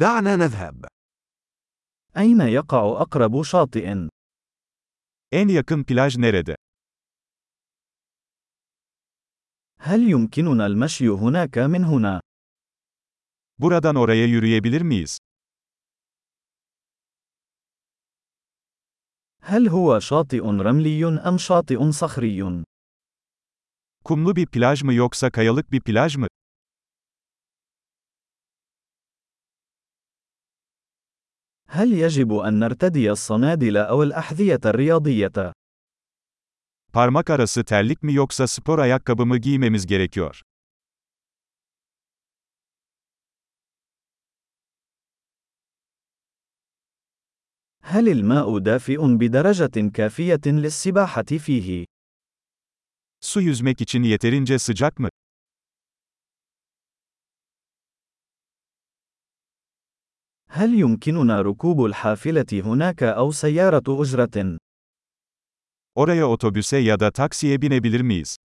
دعنا نذهب. أين يقع أقرب شاطئ؟ En yakın plaj nerede? هل يمكننا المشي هناك من هنا؟ Buradan oraya yürüyebilir miyiz? هل هو شاطئ رملي أم شاطئ صخري؟ Kumlu bir plaj mı yoksa kayalık bir plaj mı? هل يجب أن نرتدي الصنادل أو الأحذية الرياضية؟ Parmak arası terlik mi yoksa spor ayakkabı mı giymemiz gerekiyor? هل الماء دافئ بدرجة كافية للسباحة فيه؟ Su yüzmek için yeterince sıcak mı? هل يمكننا ركوب الحافلة هناك أو سيارة أجرة؟ Oraya otobüse ya da taksiye binebilir miyiz?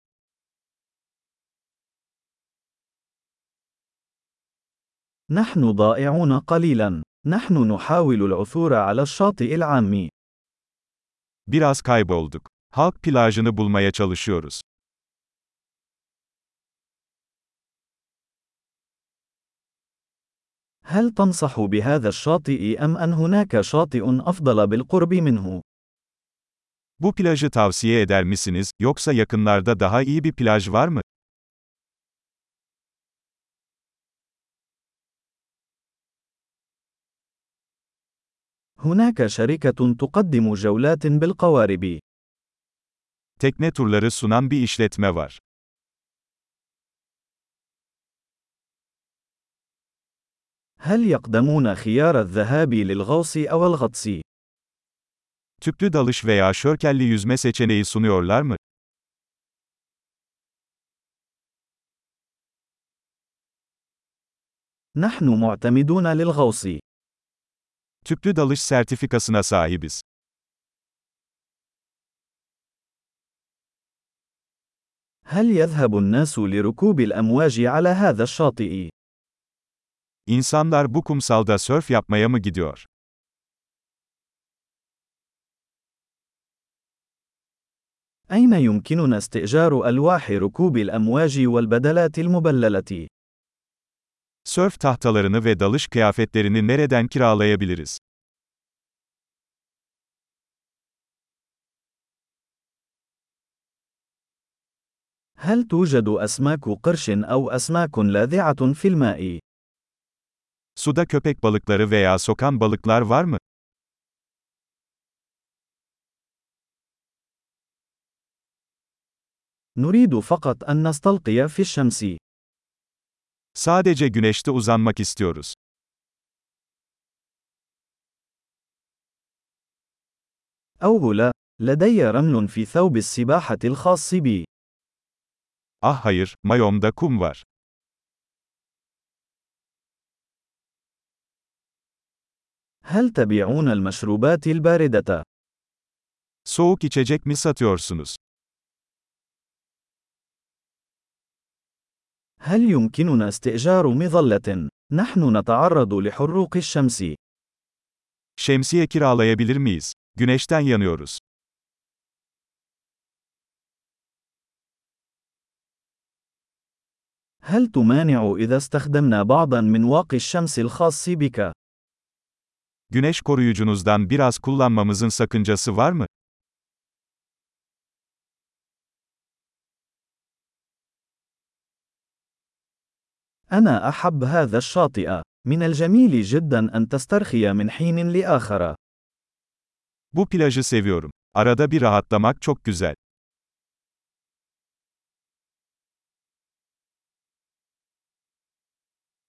نحن ضائعون قليلا. نحن نحاول العثور على الشاطئ العام. Biraz kaybolduk. Halk plajını bulmaya çalışıyoruz. هل تنصح بهذا الشاطئ أم أن هناك شاطئ أفضل بالقرب منه؟ Bu plajı tavsiye eder misiniz, yoksa yakınlarda daha iyi bir plaj var mı? هناك شركة تقدم جولات بالقوارب. Tekne turları sunan bir işletme var. هل يقدمون خيار الذهاب للغوص أو الغطس؟ Tüplü dalış veya şörkelli yüzme seçeneği sunuyorlar mı? نحن معتمدون للغوص. Tüplü dalış sertifikasına sahibiz. هل يذهب الناس لركوب الأمواج على هذا الشاطئ؟ İnsanlar bu kumsalda sörf yapmaya mı gidiyor? أين يمكننا استئجار ألواح ركوب الأمواج والبدلات المبللة؟ Sörf tahtalarını ve dalış kıyafetlerini nereden kiralayabiliriz? هل توجد أسماك قرش أو أسماك لاذعة في الماء؟ Suda köpek balıkları veya sokan balıklar var mı? نريد فقط أن نستلقي في الشمس. Sadece güneşte uzanmak istiyoruz. أوه لا، لدي رمل في ثوب السباحة الخاص بي. Ah hayır, mayomda kum var. هل تبيعون المشروبات الباردة؟ Soğuk içecek mi satıyorsunuz? هل يمكننا استئجار مظلة؟ نحن نتعرض لحروق الشمس. Şemsiye kiralayabilir miyiz? Güneşten yanıyoruz. هل تمانع إذا استخدمنا بعضا من واقي الشمس الخاص بك؟ Güneş koruyucunuzdan biraz kullanmamızın sakıncası var mı? أنا أحب هذا الشاطئ. من الجميل جدا أن تسترخي من حين لآخر. Bu plajı seviyorum. Arada bir rahatlamak çok güzel.